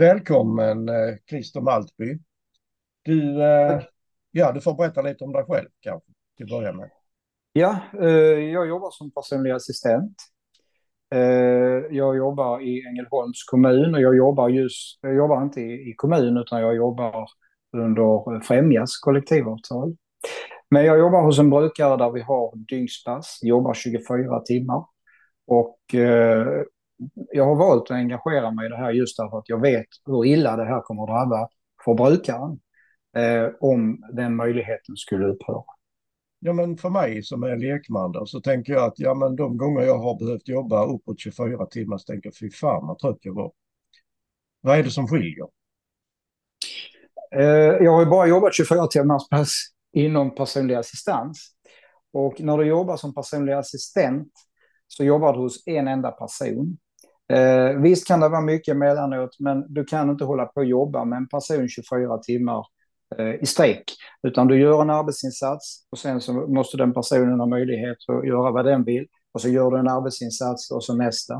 Välkommen eh, Christer Maltby. Du, eh, ja, du får berätta lite om dig själv kanske till att börja med. Ja, eh, jag jobbar som personlig assistent. Jag jobbar i Ängelholms kommun och jag jobbar just, jag jobbar inte i kommun utan jag jobbar under Främjas kollektivavtal. Men jag jobbar hos en brukare där vi har dygnspass, jobbar 24 timmar. Och jag har valt att engagera mig i det här just därför att jag vet hur illa det här kommer att drabba för brukaren eh, om den möjligheten skulle upphöra. Ja, men för mig som är lekman då, så tänker jag att ja, men de gånger jag har behövt jobba uppåt 24 timmar så tänker jag fy fan vad trött jag var. Vad är det som skiljer? Eh, jag har ju bara jobbat 24 timmars pass inom personlig assistans. Och när du jobbar som personlig assistent så jobbar du hos en enda person. Eh, visst kan det vara mycket emellanåt, men du kan inte hålla på och jobba med en person 24 timmar eh, i sträck. Utan du gör en arbetsinsats och sen så måste den personen ha möjlighet att göra vad den vill. Och så gör du en arbetsinsats och så nästa.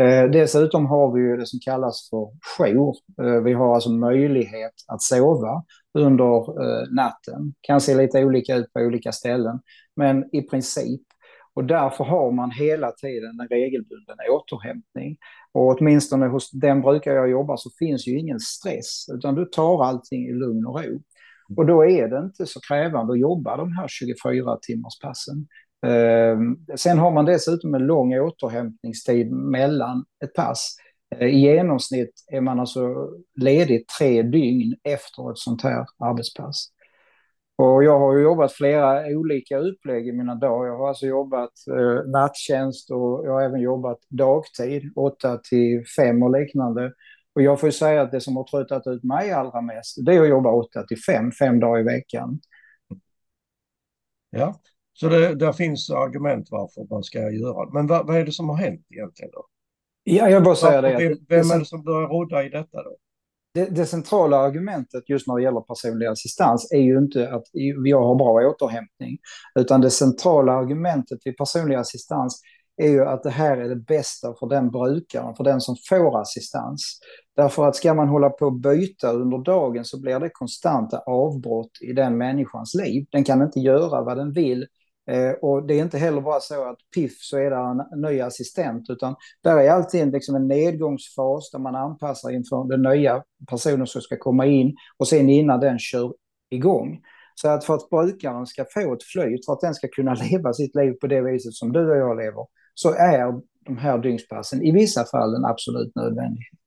Eh, dessutom har vi ju det som kallas för jour. Eh, vi har alltså möjlighet att sova under eh, natten. Kan se lite olika ut på olika ställen. Men i princip och därför har man hela tiden en regelbunden återhämtning. Och åtminstone hos den brukar jag jobba så finns ju ingen stress, utan du tar allting i lugn och ro. Och då är det inte så krävande att jobba de här 24 timmars passen. Ehm, sen har man dessutom en lång återhämtningstid mellan ett pass. Eh, I genomsnitt är man alltså ledig tre dygn efter ett sånt här arbetspass. Och jag har jobbat flera olika upplägg i mina dagar. Jag har alltså jobbat eh, nattjänst och jag har även jobbat dagtid, 8 till 5 och liknande. Och jag får säga att det som har tröttat ut mig allra mest, det är att jobba 8 till 5, fem dagar i veckan. Ja, så det, där finns argument varför man ska göra det. Men vad, vad är det som har hänt egentligen då? Ja, jag bara säger det. Vem, vem är det som börjar råda i detta då? Det, det, centrala argumentet just när det gäller personlig assistans är ju inte att jag har bra återhämtning, utan det centrala argumentet vid personlig assistans är ju att det här är det bästa för den brukaren, för den som får assistans. Därför att ska man hålla på och byta under dagen så blir det konstanta avbrott i den människans liv. Den kan inte göra vad den vill Eh, och det är inte heller bara så att piff så är det en ny assistent, utan där är alltid liksom en nedgångsfas där man anpassar inför den nya personen som ska komma in och sen innan den kör igång. Så att för att brukaren ska få ett flyt, för att den ska kunna leva sitt liv på det viset som du och jag lever, så är de här dygnspassen i vissa fall en absolut nödvändighet.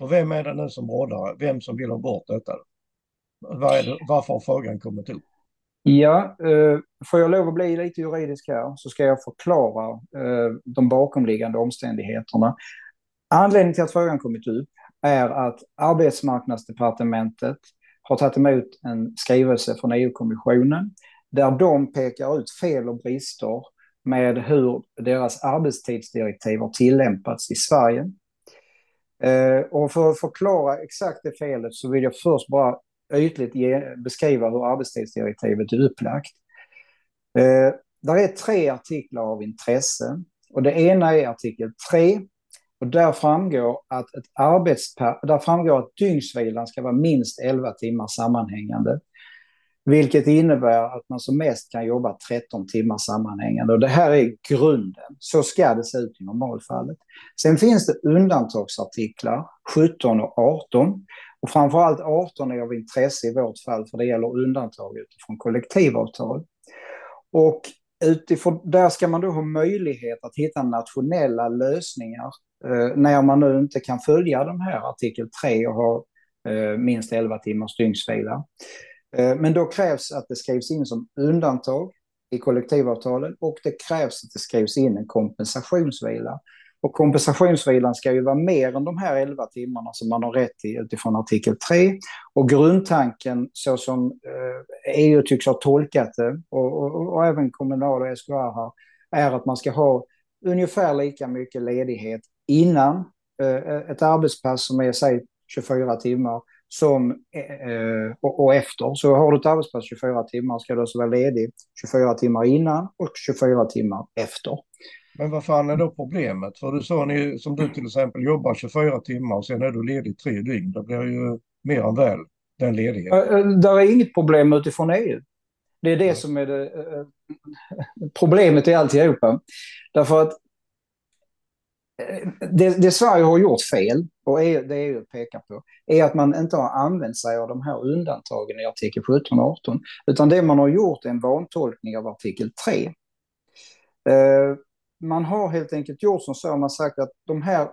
Och vem är det nu som råddar, Vem som vill ha bort detta? Var det, varför har frågan kommit upp? Ja, eh, får jag lov att bli lite juridisk här så ska jag förklara eh, de bakomliggande omständigheterna. Anledningen till att frågan kommit upp är att arbetsmarknadsdepartementet har tagit emot en skrivelse från EU-kommissionen där de pekar ut fel och brister med hur deras arbetstidsdirektiv har tillämpats i Sverige. Eh, och för att förklara exakt det felet så vill jag först bara ytligt ge, beskriva hur arbetstidsdirektivet är upplagt. Eh, där är tre artiklar av intresse. Och det ena är artikel 3. Och där framgår att, ett där framgår att dygnsvilan ska vara minst 11 timmar sammanhängande. Vilket innebär att man som mest kan jobba 13 timmar sammanhängande. Och det här är grunden. Så ska det se ut i normalfallet. Sen finns det undantagsartiklar, 17 och 18. Och framförallt 18 är av intresse i vårt fall, för det gäller undantag utifrån kollektivavtal. Och utifrån, där ska man då ha möjlighet att hitta nationella lösningar eh, när man nu inte kan följa de här artikel 3 och ha eh, minst 11 timmars dygnsvila. Eh, men då krävs att det skrivs in som undantag i kollektivavtalen och det krävs att det skrivs in en kompensationsvila. Och kompensationsvilan ska ju vara mer än de här 11 timmarna som man har rätt till utifrån artikel 3. Och grundtanken så som eh, EU tycks ha tolkat det och, och, och även kommunal och SKR här är att man ska ha ungefär lika mycket ledighet innan eh, eh, ett arbetspass som är säg 24 timmar som, och, och, efter. Så har du ett arbetspass 24 timmar ska du alltså vara ledig 24 timmar innan och 24 timmar efter. Men vad fan är då problemet? För du sa ni, som du till exempel jobbar 24 timmar och sen är du ledig tre dygn. Det blir ju mer än väl den ledigheten. Där är inget problem utifrån EU. Det är det ja. som är det, problemet i alltihopa. Därför att det, det, Sverige har gjort fel, och EU, det EU pekar på, är att man inte har använt sig av de här undantagen i artikel 17 och 18. Utan det man har gjort är en vantolkning av artikel 3. Man har helt enkelt gjort som så, man sagt att de här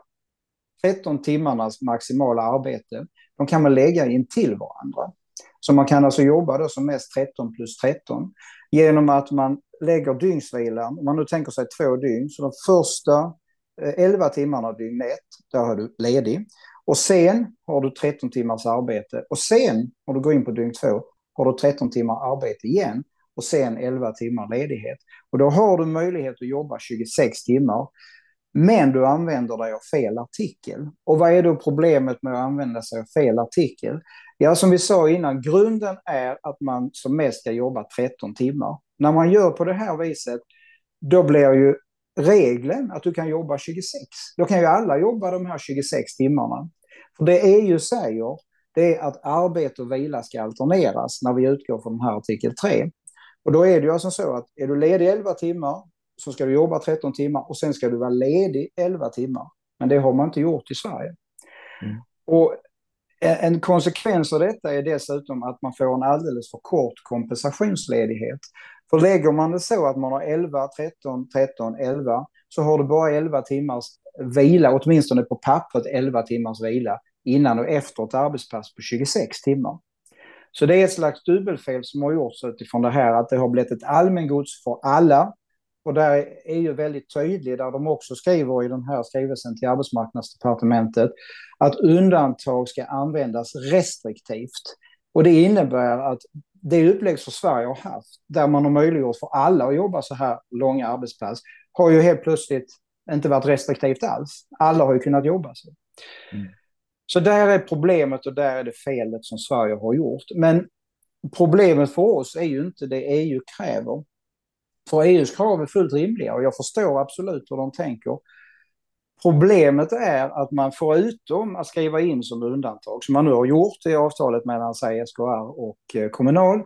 13 timmarnas maximala arbete, de kan man lägga in till varandra. Så man kan alltså jobba då som mest 13 plus 13 genom att man lägger dygnsvilan, om man nu tänker sig två dygn, så de första eh, 11 timmarna dygn 1, där har du ledig. Och sen har du 13 timmars arbete och sen, när du går in på dygn 2, har du 13 timmar arbete igen och sen 11 timmar ledighet. Och då har du möjlighet att jobba 26 timmar. Men du använder dig av fel artikel. Och vad är då problemet med att använda sig av fel artikel? Ja, som vi sa innan, grunden är att man som mest ska jobba 13 timmar. När man gör på det här viset, då blir ju regeln att du kan jobba 26. Då kan ju alla jobba de här 26 timmarna. För det EU säger, det är att arbete och vila ska alterneras när vi utgår från den här artikel 3. Och då är det ju alltså så att är du ledig 11 timmar så ska du jobba 13 timmar och sen ska du vara ledig 11 timmar. Men det har man inte gjort i Sverige. Mm. Och en konsekvens av detta är dessutom att man får en alldeles för kort kompensationsledighet. För lägger man det så att man har 11, 13, 13, 11 så har du bara 11 timmars vila, åtminstone på pappret 11 timmars vila innan och efter ett arbetspass på 26 timmar. Så det är ett slags dubbelfel som har gjorts utifrån det här att det har blivit ett allmängods för alla. Och där är ju väldigt tydligt, där de också skriver i den här skrivelsen till arbetsmarknadsdepartementet, att undantag ska användas restriktivt. Och det innebär att det upplägg som Sverige har haft, där man har möjliggjort för alla att jobba så här långa arbetspass, har ju helt plötsligt inte varit restriktivt alls. Alla har ju kunnat jobba så. Mm. Så där är problemet och där är det felet som Sverige har gjort. Men problemet för oss är ju inte det EU kräver. För EUs krav är fullt rimliga och jag förstår absolut hur de tänker. Problemet är att man förutom att skriva in som undantag, som man nu har gjort i avtalet mellan sig, SKR och eh, Kommunal,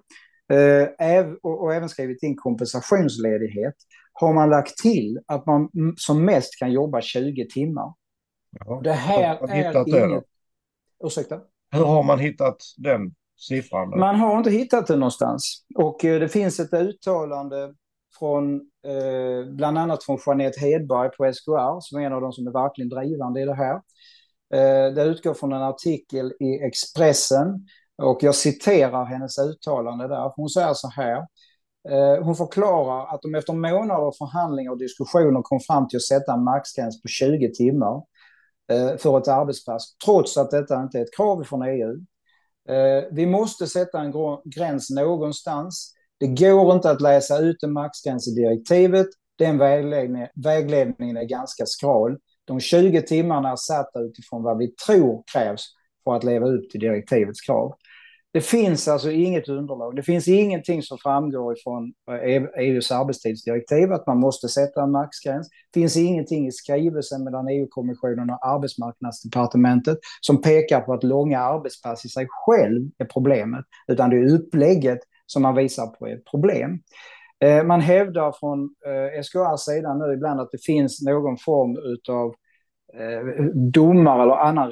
eh, och även skrivit in kompensationsledighet, har man lagt till att man som mest kan jobba 20 timmar. Ja, det här är inget... Ursäkta? Hur har man hittat den siffran? Då? Man har inte hittat den någonstans. Och eh, det finns ett uttalande från eh, bland annat från Jeanette Hedberg på SKR, som är en av de som är verkligen drivande i det här. Eh, det utgår från en artikel i Expressen och jag citerar hennes uttalande där. Hon säger så här. Eh, hon förklarar att de efter månader av förhandlingar och diskussioner kom fram till att sätta en maxgräns på 20 timmar Eh, för ett arbetspass, trots att detta inte är ett krav från EU. Eh, vi måste sätta en gräns någonstans. Det går inte att läsa ut en maxgräns i direktivet. Den vägledningen, vägledningen är ganska skral. De 20 timmarna är satta utifrån vad vi tror krävs för att leva upp till direktivets krav. Det finns alltså inget underlag. Det finns ingenting som framgår från EUs eh, arbetstidsdirektiv att man måste sätta en maxgräns. Det finns ingenting i skrivelsen mellan EU-kommissionen och arbetsmarknadsdepartementet som pekar på att långa arbetspass i sig själv är problemet, utan det är upplägget som man visar på är ett problem. Eh, man hävdar från eh, SKRs sida nu ibland att det finns någon form utav eh, domar eller annan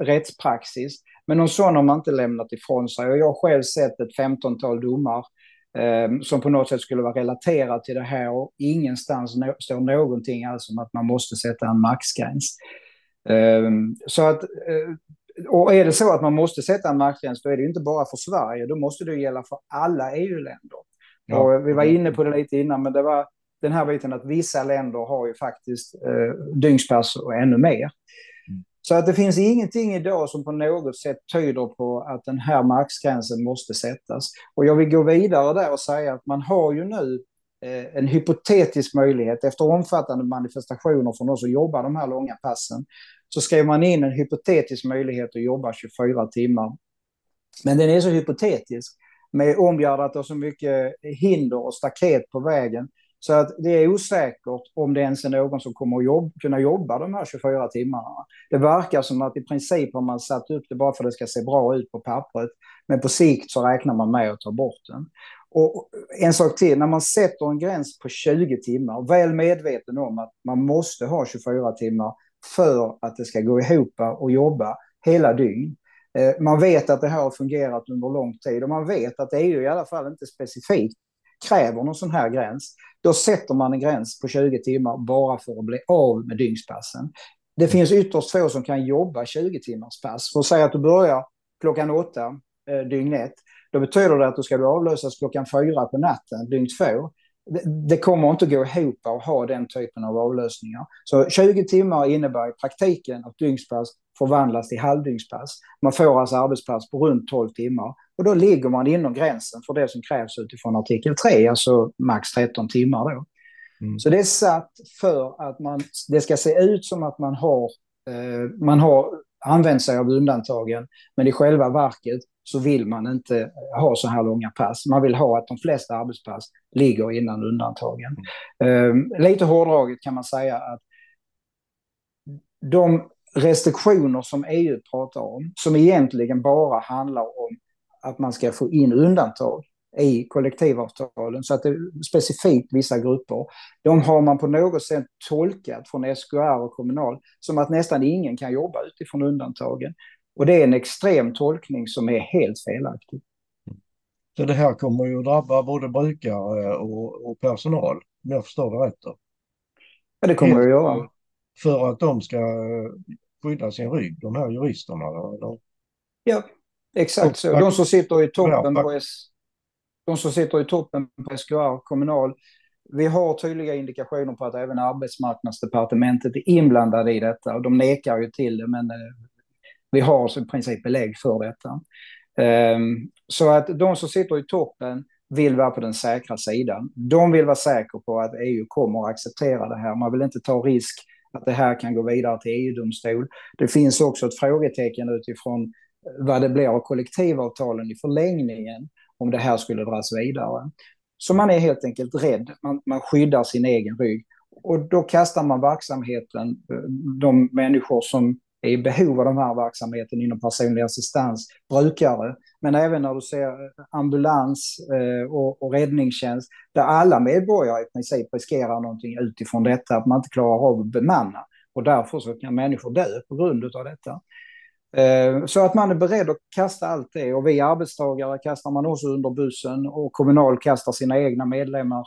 rättspraxis. Men någon sån har man inte lämnat ifrån sig. Och jag har själv sett ett femtontal domar som på något sätt skulle vara relaterat till det här och ingenstans står någonting alls om att man måste sätta en maxgräns. så att och är det så att man måste sätta en markgräns, då är det inte bara för Sverige, då måste det gälla för alla EU-länder. Ja. Och vi var inne på det lite innan, men det var den här biten att vissa länder har ju faktiskt eh, dygnspass och ännu mer. Mm. Så att det finns ingenting idag som på något sätt tyder på att den här maxgränsen måste sättas. Och jag vill gå vidare där och säga att man har ju nu eh, en hypotetisk möjlighet efter omfattande manifestationer från oss som jobbar de här långa passen så skrev man in en hypotetisk möjlighet att jobba 24 timmar. Men den är så hypotetisk, med omgärdat av så mycket hinder och staket på vägen, så att det är osäkert om det ens är någon som kommer att jobb, kunna jobba de här 24 timmarna. Det verkar som att i princip har man satt upp det bara för att det ska se bra ut på pappret. Men på sikt så räknar man med att ta bort den. Och en sak till, när man sätter en gräns på 20 timmar, väl medveten om att man måste ha 24 timmar för att det ska gå ihop och jobba hela dygn. Eh, man vet att det här har fungerat under lång tid och man vet att EU i alla fall inte specifikt kräver någon sån här gräns. Då sätter man en gräns på 20 timmar bara för att bli av med dygnspassen. Det finns ytterst få som kan jobba 20 timmars pass. För att säga att du börjar klockan åtta eh, dygn ett, då betyder det att du ska avlösas klockan fyra på natten dygn två det kommer inte gå ihop att ha den typen av avlösningar. Så 20 timmar innebär i praktiken att dygnspass förvandlas till halvdygnspass. Man får alltså arbetspass på runt 12 timmar. Och då ligger man inom gränsen för det som krävs utifrån artikel 3, alltså max 13 timmar då. Mm. Så det är satt för att man, det ska se ut som att man har, eh, man har använt sig av undantagen, men i själva verket så vill man inte ha så här långa pass. Man vill ha att de flesta arbetspass ligger innan undantagen. Mm. lite hårdraget kan man säga att de restriktioner som EU pratar om, som egentligen bara handlar om att man ska få in undantag i kollektivavtalen, så att det är specifikt vissa grupper, de har man på något sätt tolkat från SKR och Kommunal som att nästan ingen kan jobba utifrån undantagen. Och det är en extrem tolkning som är helt felaktig. Så det här kommer ju att drabba både brukare och, och personal, om jag förstår det rätt. Då. Ja, det kommer det att göra. För att de ska skydda sin rygg, de här juristerna. Eller? Ja, exakt så. De som sitter i toppen på S de som sitter i toppen på SKR, Kommunal, vi har tydliga indikationer på att även arbetsmarknadsdepartementet är inblandade i detta. Och de nekar ju till det, men eh, vi har i princip belägg för detta. Um, så att de som sitter i toppen vill vara på den säkra sidan. De vill vara säkra på att EU kommer att acceptera det här. Man vill inte ta risk att det här kan gå vidare till EU-domstol. Det finns också ett frågetecken utifrån eh, vad det blir av kollektivavtalen i förlängningen om det här skulle dras vidare. Så man är helt enkelt rädd, man, man skyddar sin egen rygg. Och då kastar man verksamheten, eh, de människor som är i behov av den här verksamheten inom personlig assistans, brukare, men även när du ser eh, ambulans eh, och, och räddningstjänst, där alla medborgare i princip riskerar någonting utifrån detta, att man inte klarar av att bemanna. Och därför så kan människor dö på grund av detta. Eh, så att man är beredd att kasta allt det och vi arbetstagare kastar man också under bussen och Kommunal kastar sina egna medlemmar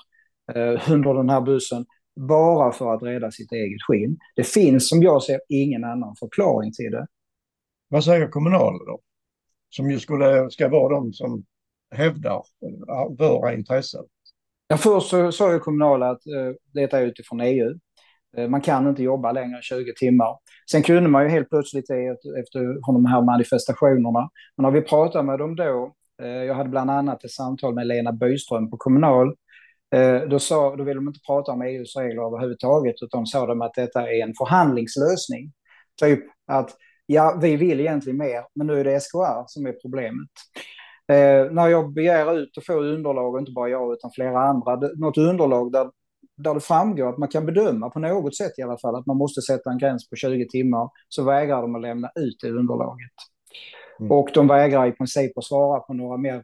under den här bussen bara för att rädda sitt eget skinn. Det finns som jag ser ingen annan förklaring till det. Vad säger Kommunal då? Som ju skulle, ska vara de som hävdar våra intressen. Ja, först så sa ju Kommunal att eh, det är utifrån EU. Eh, man kan inte jobba längre än 20 timmar. Sen kunde man ju helt plötsligt efter de här manifestationerna. Men när vi pratade med dem då, eh, jag hade bland annat ett samtal med Lena Byström på Kommunal, eh, då, sa, då ville de inte prata om EUs regler överhuvudtaget, utan sa de att detta är en förhandlingslösning. Typ att ja, vi vill egentligen mer, men nu är det SKR som är problemet. Eh, när jag begär ut och får underlag, inte bara jag utan flera andra, något underlag där där det framgår att man kan bedöma på något sätt i alla fall att man måste sätta en gräns på 20 timmar så vägrar de att lämna ut det underlaget. Mm. Och de vägrar i princip att svara på några mer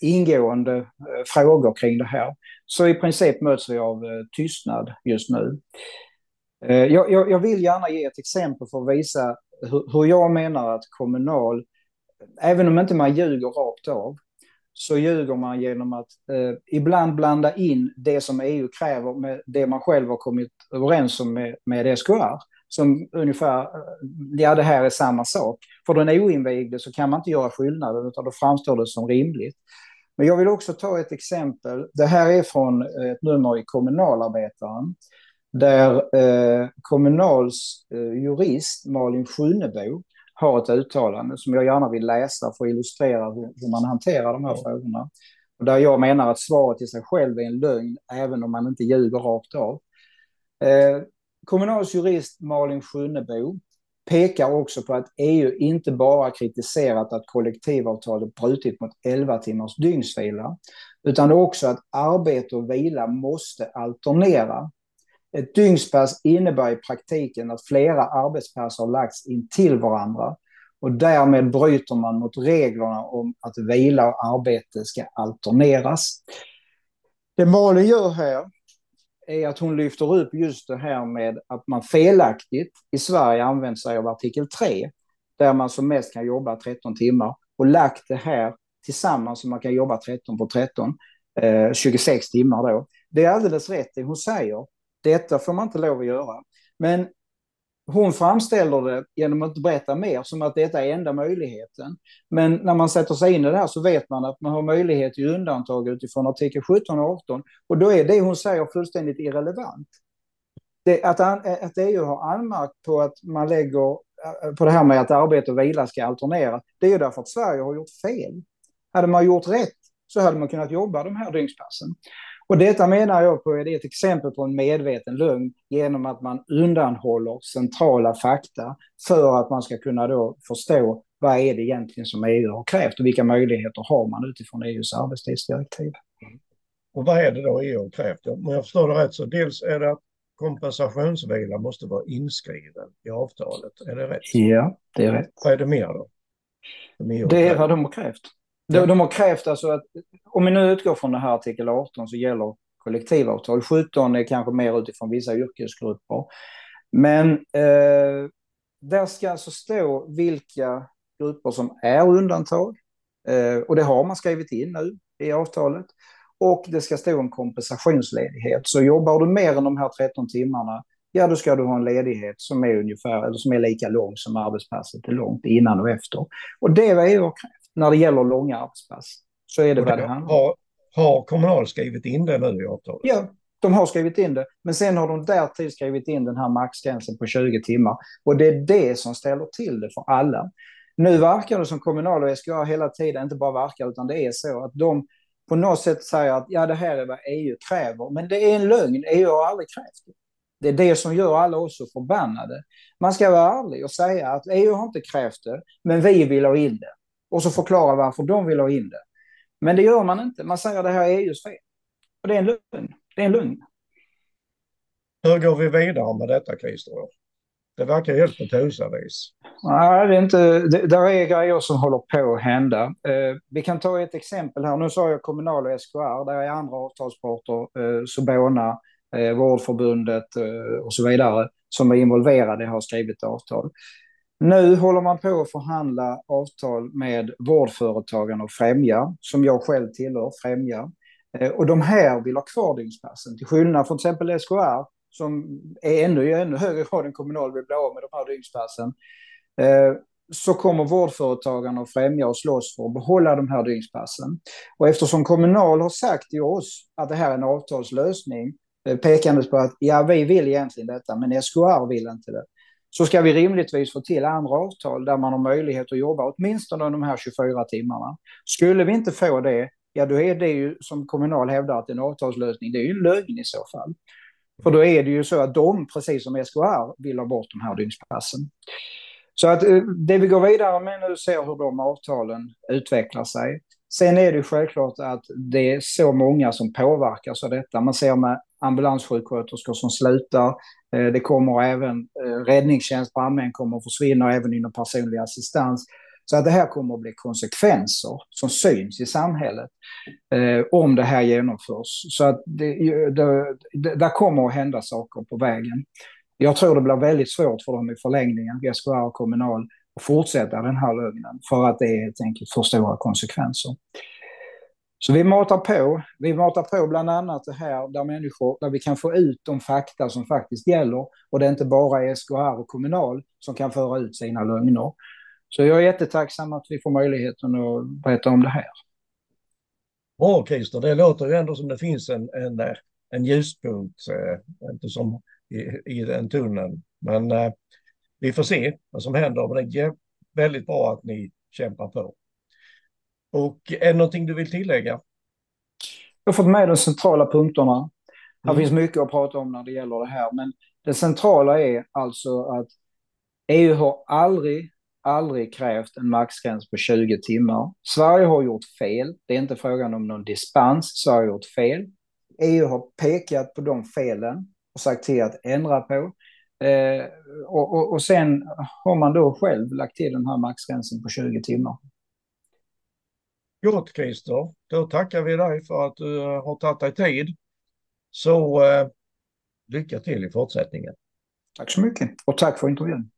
ingående eh, frågor kring det här. Så i princip möts vi av eh, tystnad just nu. Eh, jag, jag, jag, vill gärna ge ett exempel för att visa hur, hur jag menar att Kommunal, även om inte man ljuger rakt av, så ljuger man genom att eh, ibland blanda in det som EU kräver med det man själv har kommit överens om med, med SKR. Som ungefär, ja det här är samma sak. För den oinvigde så kan man inte göra skillnad utan då framstår det som rimligt. Men jag vill också ta ett exempel. Det här är från ett nummer i Kommunalarbetaren. Där eh, Kommunals eh, jurist Malin Sjunnebo har ett uttalande som jag gärna vill läsa för att illustrera hur, man hanterar de här frågorna. Och där jag menar att svaret i sig själv är en lögn, även om man inte ljuger rakt av. Eh, Kommunals jurist Malin Sjunnebo pekar också på att EU inte bara kritiserat att kollektivavtalet brutit mot 11 timmars dygnsvila, utan också att arbete och vila måste alternera. Ett dygnspass innebär i praktiken att flera arbetspass har lagts in till varandra och därmed bryter man mot reglerna om att vila och arbete ska alterneras. Det Malin gör här är att hon lyfter upp just det här med att man felaktigt i Sverige använt sig av artikel 3, där man som mest kan jobba 13 timmar, och lagt det här tillsammans så man kan jobba 13 på 13, eh, 26 timmar då. Det är alldeles rätt det hon säger. Detta får man inte lov att göra. Men hon framställer det genom att berätta mer som att detta är enda möjligheten. Men när man sätter sig in i det här så vet man att man har möjlighet till undantag utifrån artikel 17 och 18. Och då är det hon säger fullständigt irrelevant. Det, att, att EU har anmärkt på att man lägger eh, på det här med att arbete och vila ska alternera, det är ju därför att Sverige har gjort fel. Hade man gjort rätt så hade man kunnat jobba de här dygnspassen. Och detta menar jag på är ett exempel på en medveten lögn genom att man undanhåller centrala fakta för att man ska kunna då förstå vad är det egentligen som EU har krävt och vilka möjligheter har man utifrån EUs arbetstidsdirektiv. Och vad är det då EU har krävt? Om jag förstår det rätt så dels är det att kompensationsvila måste vara inskriven i avtalet. Är det rätt? Ja, det är rätt. Vad är det mer då? De det är vad de har krävt. De, de har krävt alltså att, om vi nu utgår från det här artikel 18 så gäller kollektivavtal. 17 är kanske mer utifrån vissa yrkesgrupper. Men eh, där ska alltså stå vilka grupper som är undantag. Eh, och det har man skrivit in nu i avtalet. Och det ska stå en kompensationsledighet. Så jobbar du mer än de här 13 timmarna, ja då ska du ha en ledighet som är ungefär, eller som är lika lång som arbetspasset är långt innan och efter. Och det är vad EU har krävt när det gäller långa arbetspass. Så är det vad det handlar om. Har, Kommunal skrivit in det nu i avtalet? Ja, de har skrivit in det. Men sen har de därtill skrivit in den här maxgränsen på 20 timmar. Och det är det som ställer till det för alla. Nu verkar det som Kommunal och SKA hela tiden, inte bara verkar, utan det är så att de på något sätt säger att ja, det här är vad EU kräver. Men det är en lögn. EU har aldrig krävt det. Det är det som gör alla oss så förbannade. Man ska vara ärlig och säga att EU har inte krävt det, men vi vill ha in det och så förklara varför de vill ha in det. Men det gör man inte. Man säger att det här är EUs fel. Och det är en lögn. Det är en lögn. Hur går vi vidare med detta, Christer? Det verkar helt på tusavis. Nej, det är inte, det, där är grejer som håller på att hända. Eh, vi kan ta ett exempel här. Nu sa jag Kommunal och SKR. Där är andra avtalsparter, eh, Sobona, eh, Vårdförbundet eh, och så vidare, som är involverade har skrivit avtal. Nu håller man på att förhandla avtal med vårdföretagen och Främja, som jag själv tillhör, Främja. Eh, och de här vill ha kvar dygnspassen, till skillnad från till exempel SKR, som är ännu, i ännu högre grad än kommunal vill bli av med de här dygnspassen. Eh, så kommer vårdföretagarna att Främja och slåss för att behålla de här dygnspassen. Och eftersom Kommunal har sagt till oss att det här är en avtalslösning, eh, pekandes på att ja, vi vill egentligen detta, men SKR vill inte det så ska vi rimligtvis få till andra avtal där man har möjlighet att jobba åtminstone de här 24 timmarna. Skulle vi inte få det, ja då är det ju som Kommunal hävdar att en avtalslösning, det är ju en lögn i så fall. För då är det ju så att de, precis som SKR, vill ha bort de här dygnspassen. Så att eh, det vi går vidare med nu ser hur de avtalen utvecklar sig. Sen är det självklart att det är så många som påverkas av detta. Man ser med ambulanssjuksköterskor som slutar. Eh, det kommer även eh, räddningstjänst, brandmän kommer att försvinna även inom personlig assistans. Så att det här kommer att bli konsekvenser som syns i samhället eh, om det här genomförs. Så att det, det, det, där kommer att hända saker på vägen. Jag tror det blir väldigt svårt för dem i förlängningen, SKR och Kommunal, att fortsätta den här lögnen för att det är helt enkelt för stora konsekvenser. Så vi matar på. Vi matar på bland annat det här där människor, där vi kan få ut de fakta som faktiskt gäller och det är inte bara SKR och Kommunal som kan föra ut sina lögner. Så jag är jättetacksam att vi får möjligheten att berätta om det här. Bra Christer, det låter ju ändå som det finns en, en, en ljuspunkt, eh, inte som i, i den tunneln. Men eh, vi får se vad som händer. Men det är väldigt bra att ni kämpar på. Och är det någonting du vill tillägga? Jag har fått med de centrala punkterna. Det mm. finns mycket att prata om när det gäller det här, men det centrala är alltså att EU har aldrig, aldrig krävt en maxgräns på 20 timmar. Sverige har gjort fel. Det är inte frågan om någon dispens. Sverige har gjort fel. EU har pekat på de felen och sagt till att ändra på. Eh, och, och, och sen har man då själv lagt till den här maxgränsen på 20 timmar. Gott Christer, då tackar vi dig för att du eh, har tagit dig tid. Så eh, lycka till i fortsättningen. Tack så mycket och tack för intervjun.